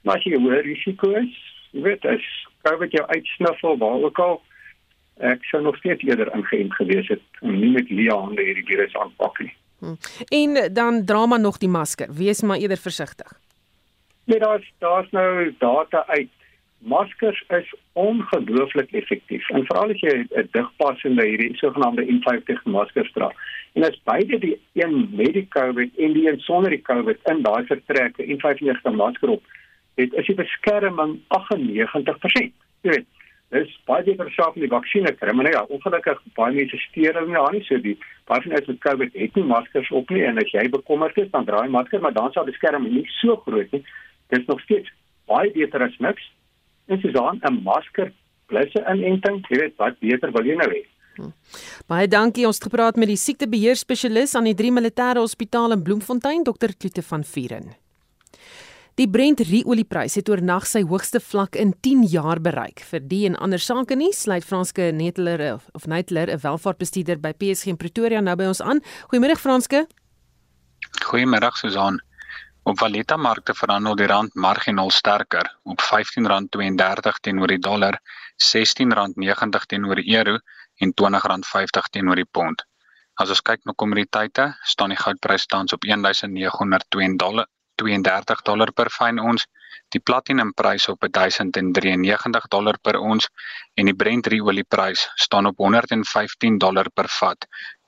Maar as jy hoë risiko is, jy weet as COVID jou uitsniffel waar ook al ek sou nog steeds eerder ingeënt gewees het om nie met leë hande hierdie virus aanpak nie. Hmm. En dan dra maar nog die masker. Wees maar eerder versigtig. Nee, daar's daar's nou data uit maskers is ongelooflik effektief en veral as jy 'n digpassende hierdie sogenaamde N50 maskers dra. En as beide die een met die COVID en die een sonder die COVID in daai vertrek 'n N95 masker op, het is die beskerming 98%. Jy weet, dis baie beter as die vaksinne kry, maar nou ja, ongelukkig baie mense steur hulle aan nie, so die baie van hulle met COVID het nie maskers op nie en as jy bekommerd is, dan dra jy masker, maar dan sal die beskerming nie so groot nie. Dit is nog steeds baie beter as niks en Susan 'n masker plus 'n inenting, jy weet wat beter wil jy nou hê? Hm. Baie dankie. Ons het gepraat met die siektebeheer spesialis aan die 3 Militêre Hospitaal in Bloemfontein, Dr. Kloete van Vieren. Die Brent ruolieprys het oornag sy hoogste vlak in 10 jaar bereik. Vir die en ander sake nie, sluit Franske Netler of Netler, 'n welvaartbestuurder by PSG in Pretoria nou by ons aan. Goeiemôre Franske. Goeiemôre Susan. Op valutamarkte verhandel die rand marginaal sterker op R15.32 teenoor die dollar, R16.90 teenoor die euro en R20.50 teenoor die pond. As ons kyk na kommoditeite, staan die goudprys tans op 1932 dollar per fyn ons, die platinumprys op 1093 dollar per ons en die Brent olieprys staan op 115 dollar per vat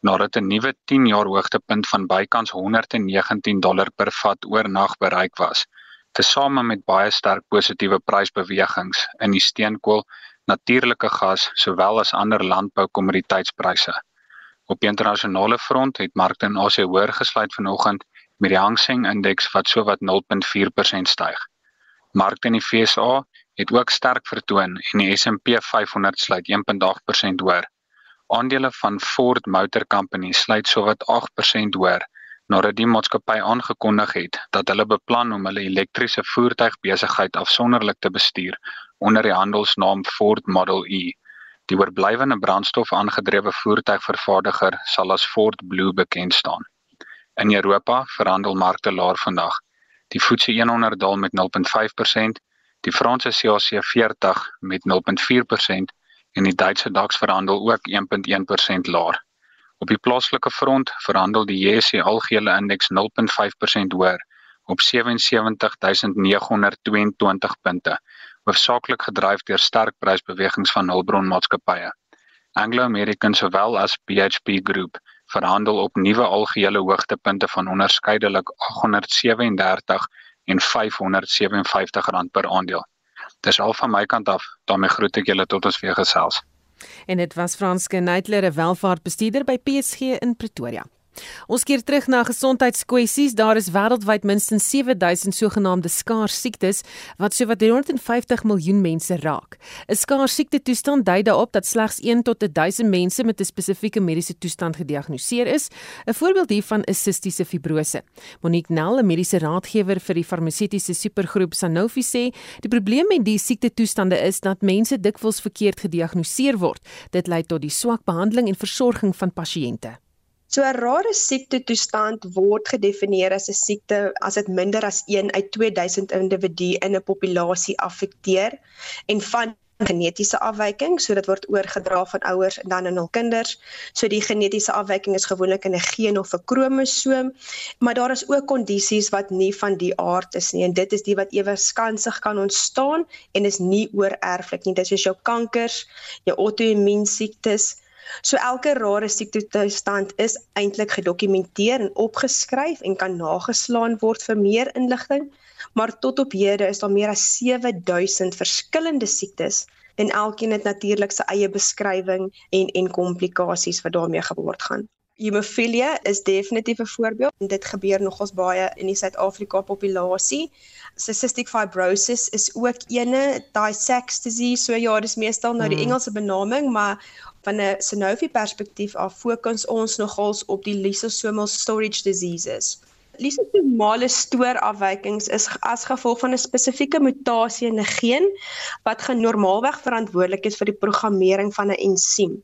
nadat 'n nuwe 10 jaar hoogtepunt van bykans 119 dollar per vat oornag bereik was, tesame met baie sterk positiewe prysbewegings in die steenkool, natuurlike gas sowel as ander landboukommoditeitspryse. Op die internasionale front het markte in Asië hoër gesluit vanoggend met die Hang Seng indeks wat sowat 0.4% styg. Markte in die FSA het ook sterk vertoon en die S&P 500 sluit 1.8% hoër. Aandele van Ford Motor Company sluit sowat 8% hoër nadat die maatskappy aangekondig het dat hulle beplan om hulle elektriese voertuigbesigheid afsonderlik te bestuur onder die handelsnaam Ford Model E. Die oorblywende brandstof-aangedrewe voertuigvervaardiger sal as Ford Blue bekend staan. In Europa verhandel markte laer vandag. Die FTSE 100 daal met 0.5%, die Franse CAC 40 met 0.4% en die Duitse DAX verhandel ook 1.1% laer. Op die plaaslike front verhandel die JSE algehele indeks 0.5% hoër op 77922 punte, hoofsaaklik gedryf deur sterk prysbewegings van hulpbronmaatskappye. Anglo American sowel as BHP Group verhandel op nuwe algehele hoogtepunte van onderskeidelik 837 en 557 rand per aandeel. Dis al van my kant af. daarmee groet ek julle tot ons weer gesels. En dit was Franske Neitler, 'n welvaartbestuurder by PSG in Pretoria. Ons keer terug na gesondheidskwessies. Daar is wêreldwyd minstens 7000 sogenaamde skaars siektes wat sowat 350 miljoen mense raak. 'n Skaars siekte toestand dui daarop dat slegs 1 tot 1000 mense met 'n spesifieke mediese toestand gediagnoseer is. 'n Voorbeeld hiervan is sistiese fibrose. Monique Nel, 'n mediese raadgewer vir die farmaseutiese supergroep Sanofi sê, die probleem met die siekte toestande is dat mense dikwels verkeerd gediagnoseer word. Dit lei tot die swak behandeling en versorging van pasiënte. So 'n rare siekte toestand word gedefinieer as 'n siekte as dit minder as 1 uit 2000 individue in 'n populasie affekteer en van genetiese afwyking, so dit word oorgedra van ouers dan aan hul kinders. So die genetiese afwyking is gewoonlik in 'n geen of 'n kromosoom, maar daar is ook kondisies wat nie van die aard is nie en dit is die wat ewe skansig kan ontstaan en is nie oorerflik nie. Dit is jou kankers, jou auto-immuun siektes, So elke rare siekte toestand is eintlik gedokumenteer en opgeskryf en kan nageslaan word vir meer inligting, maar tot op hede is daar meer as 7000 verskillende siektes en elkeen het natuurlik sy eie beskrywing en en komplikasies wat daarmee gepaard gaan. Hemofilia is definitief 'n voorbeeld en dit gebeur nogals baie in die Suid-Afrika populasie. Cystic fibrosis is ook ene, Tay-Sachs disease. So ja, dis meestal nou die hmm. Engelse benaming, maar van 'n Sanofi perspektief af fokus ons nogals op die lysosomal storage diseases. Lysosomale stoorafwykings is as gevolg van 'n spesifieke mutasie in 'n geen wat genormaalweg verantwoordelik is vir die programmering van 'n ensiem.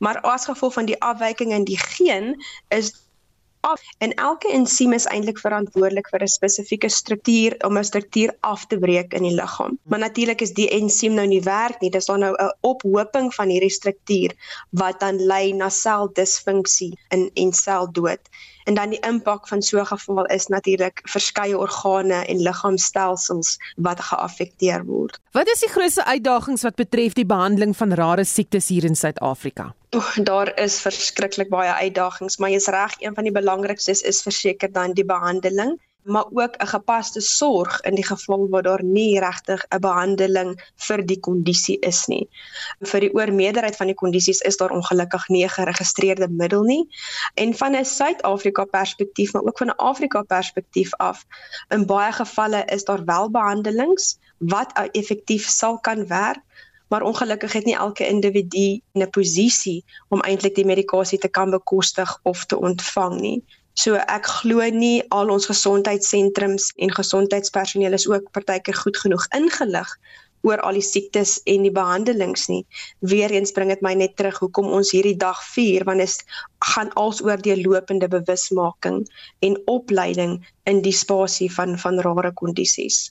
Maar as gevolg van die afwyking in die geen is af en elke ensiem is eintlik verantwoordelik vir 'n spesifieke struktuur om 'n struktuur af te breek in die liggaam. Maar natuurlik is die ensiem nou nie werk nie. Dis dan nou 'n ophoping van hierdie struktuur wat dan lei na seldisfunksie in en seldood. En dan die impak van so 'n geval is natuurlik verskeie organe en liggaamstelsels wat geaffekteer word. Wat is die grootste uitdagings wat betref die behandeling van rare siektes hier in Suid-Afrika? Oh, daar is verskriklik baie uitdagings, maar jy's reg, een van die belangrikstes is verseker dan die behandeling, maar ook 'n gepaste sorg in die geval waar daar nie regtig 'n behandeling vir die kondisie is nie. Vir die oormeerderheid van die kondisies is daar ongelukkig nie 'n geregistreerde middel nie. En van 'n Suid-Afrika perspektief, maar ook van 'n Afrika perspektief af, in baie gevalle is daar wel behandelings wat effektief sal kan werk maar ongelukkig het nie elke individu 'n posisie om eintlik die medikasie te kan bekostig of te ontvang nie. So ek glo nie al ons gesondheidssentrums en gesondheidspersoneel is ook partykeer goed genoeg ingelig oor al die siektes en die behandelings nie. Weereens bring dit my net terug hoekom ons hierdie dag vier want dit gaan alsoor die lopende bewusmaking en opleiding in die spasie van van rare kondisies.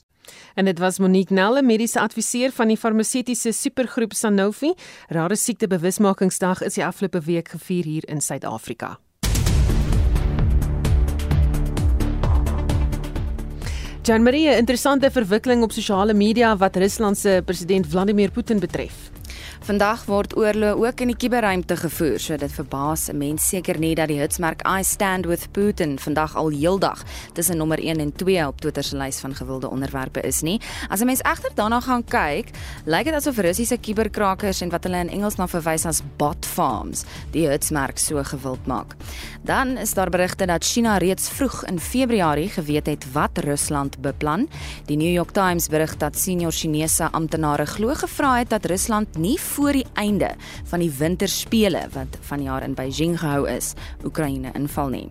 En dit was Monique Nelle, mediese adviseur van die farmaseutiese supergroep Sanofi. Rare siekte bewusmakingsdag is die afgelope week gevier hier in Suid-Afrika. Jan Marie, interessante verwikkeling op sosiale media wat Rusland se president Vladimir Putin betref. Vandag word oorlog ook in die kuberruimte gevoer, so dit verbaas 'n mens seker nie dat die hitsmerk I stand with Putin vandag al heeldag tussen nommer 1 en 2 op Twitter se lys van gewilde onderwerpe is nie. As 'n mens egter daarna gaan kyk, lyk dit asof Russiese kuberkrakers en wat hulle in Engels na verwys as bot farms die hitsmerk so gewild maak. Dan is daar berigte dat China reeds vroeg in Februarie geweet het wat Rusland beplan. Die New York Times berig dat senior Chinese amptenare glo gevra het dat Rusland nie voor die einde van die winterspele wat vanjaar in Beijing gehou is, Oekraïne inval nie.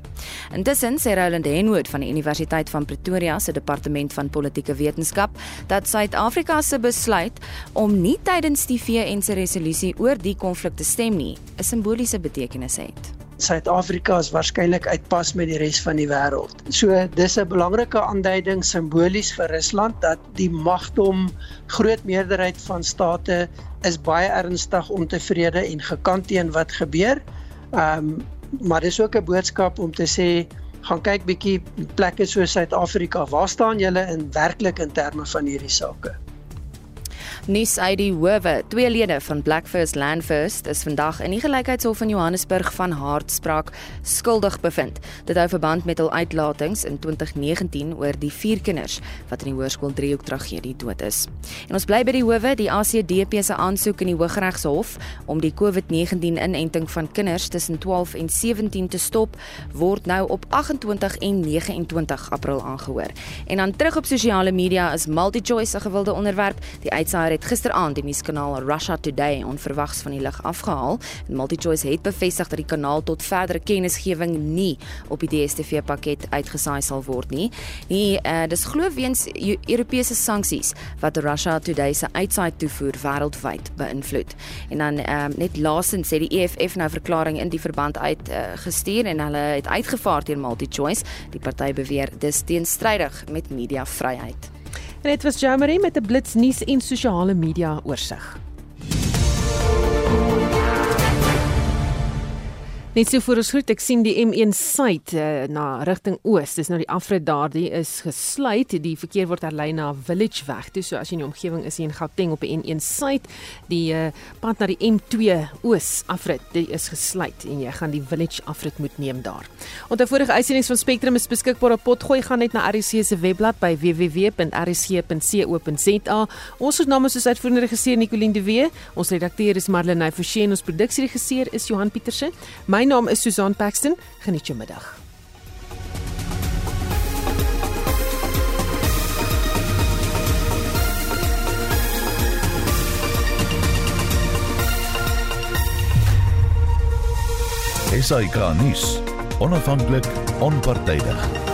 Intussen sê Roland Henwood van die Universiteit van Pretoria se departement van politieke wetenskap dat Suid-Afrika se besluit om nie tydens die VN se resolusie oor die konflik te stem nie, 'n simboliese betekenis het. Suid-Afrika is waarskynlik uitpas met die res van die wêreld. So dis 'n belangrike aanduiding simbolies vir Rusland dat die magdom groot meerderheid van state is baie ernstig ontevrede en gekant teen wat gebeur. Ehm um, maar dis ook 'n boodskap om te sê gaan kyk bietjie plekke so Suid-Afrika, waar staan julle in werklik in terme van hierdie sake? Nuus uit die howe. Twee lede van Black First Land First is vandag in die gelykheidshof in Johannesburg van hartspraak skuldig bevind. Dit hou verband met hul uitlatings in 2019 oor die vier kinders wat in die hoërskool Driehoek tragedie dood is. En ons bly by die howe, die ACDP se aansoek in die Hooggeregshof om die COVID-19 inenting van kinders tussen 12 en 17 te stop, word nou op 28 en 29 April aangehoor. En dan terug op sosiale media is MultiChoice 'n gewilde onderwerp. Die uitsaaier het gisteraand die nuuskanaal Russia Today onverwags van die lig afgehaal. En MultiChoice het bevestig dat die kanaal tot verdere kennisgewing nie op die DStv pakket uitgesaai sal word nie. Nie uh, dis glo weens Europese sanksies wat Russia Today se uitsaai toevoer wêreldwyd beïnvloed. En dan um, net laasens sê die EFF nou verklaring in die verband uit uh, gestuur en hulle het uitgevaar teen MultiChoice. Die party beweer dis teenstrydig met mediavryheid. En dit was Jamari met 'n blitsnuus en sosiale media oorsig. Net so voor ons groet, ek sien die M1 suid uh, na rigting oos. Dis nou die afrit daardie is gesluit. Die verkeer word herlei na Village weg. Toe so as jy in die omgewing is hier in Gauteng op die N1 suid, die uh, pad na die M2 oos afrit, dit is gesluit en jy gaan die Village afrit moet neem daar. Onder vorige uitsendings van Spectrum is beskikbaar op potgooi gaan net na RC se webblad by www.rc.co.za. Ons naam is soos uitvoerende regisseur Nicoline de Wee. Ons redakteur is Marlene Forsie en ons produksieregisseur is Johan Pieterse. My naam is Susan Paxton. Geniet jou middag. SAK nuus. Onafhanklik, onpartydig.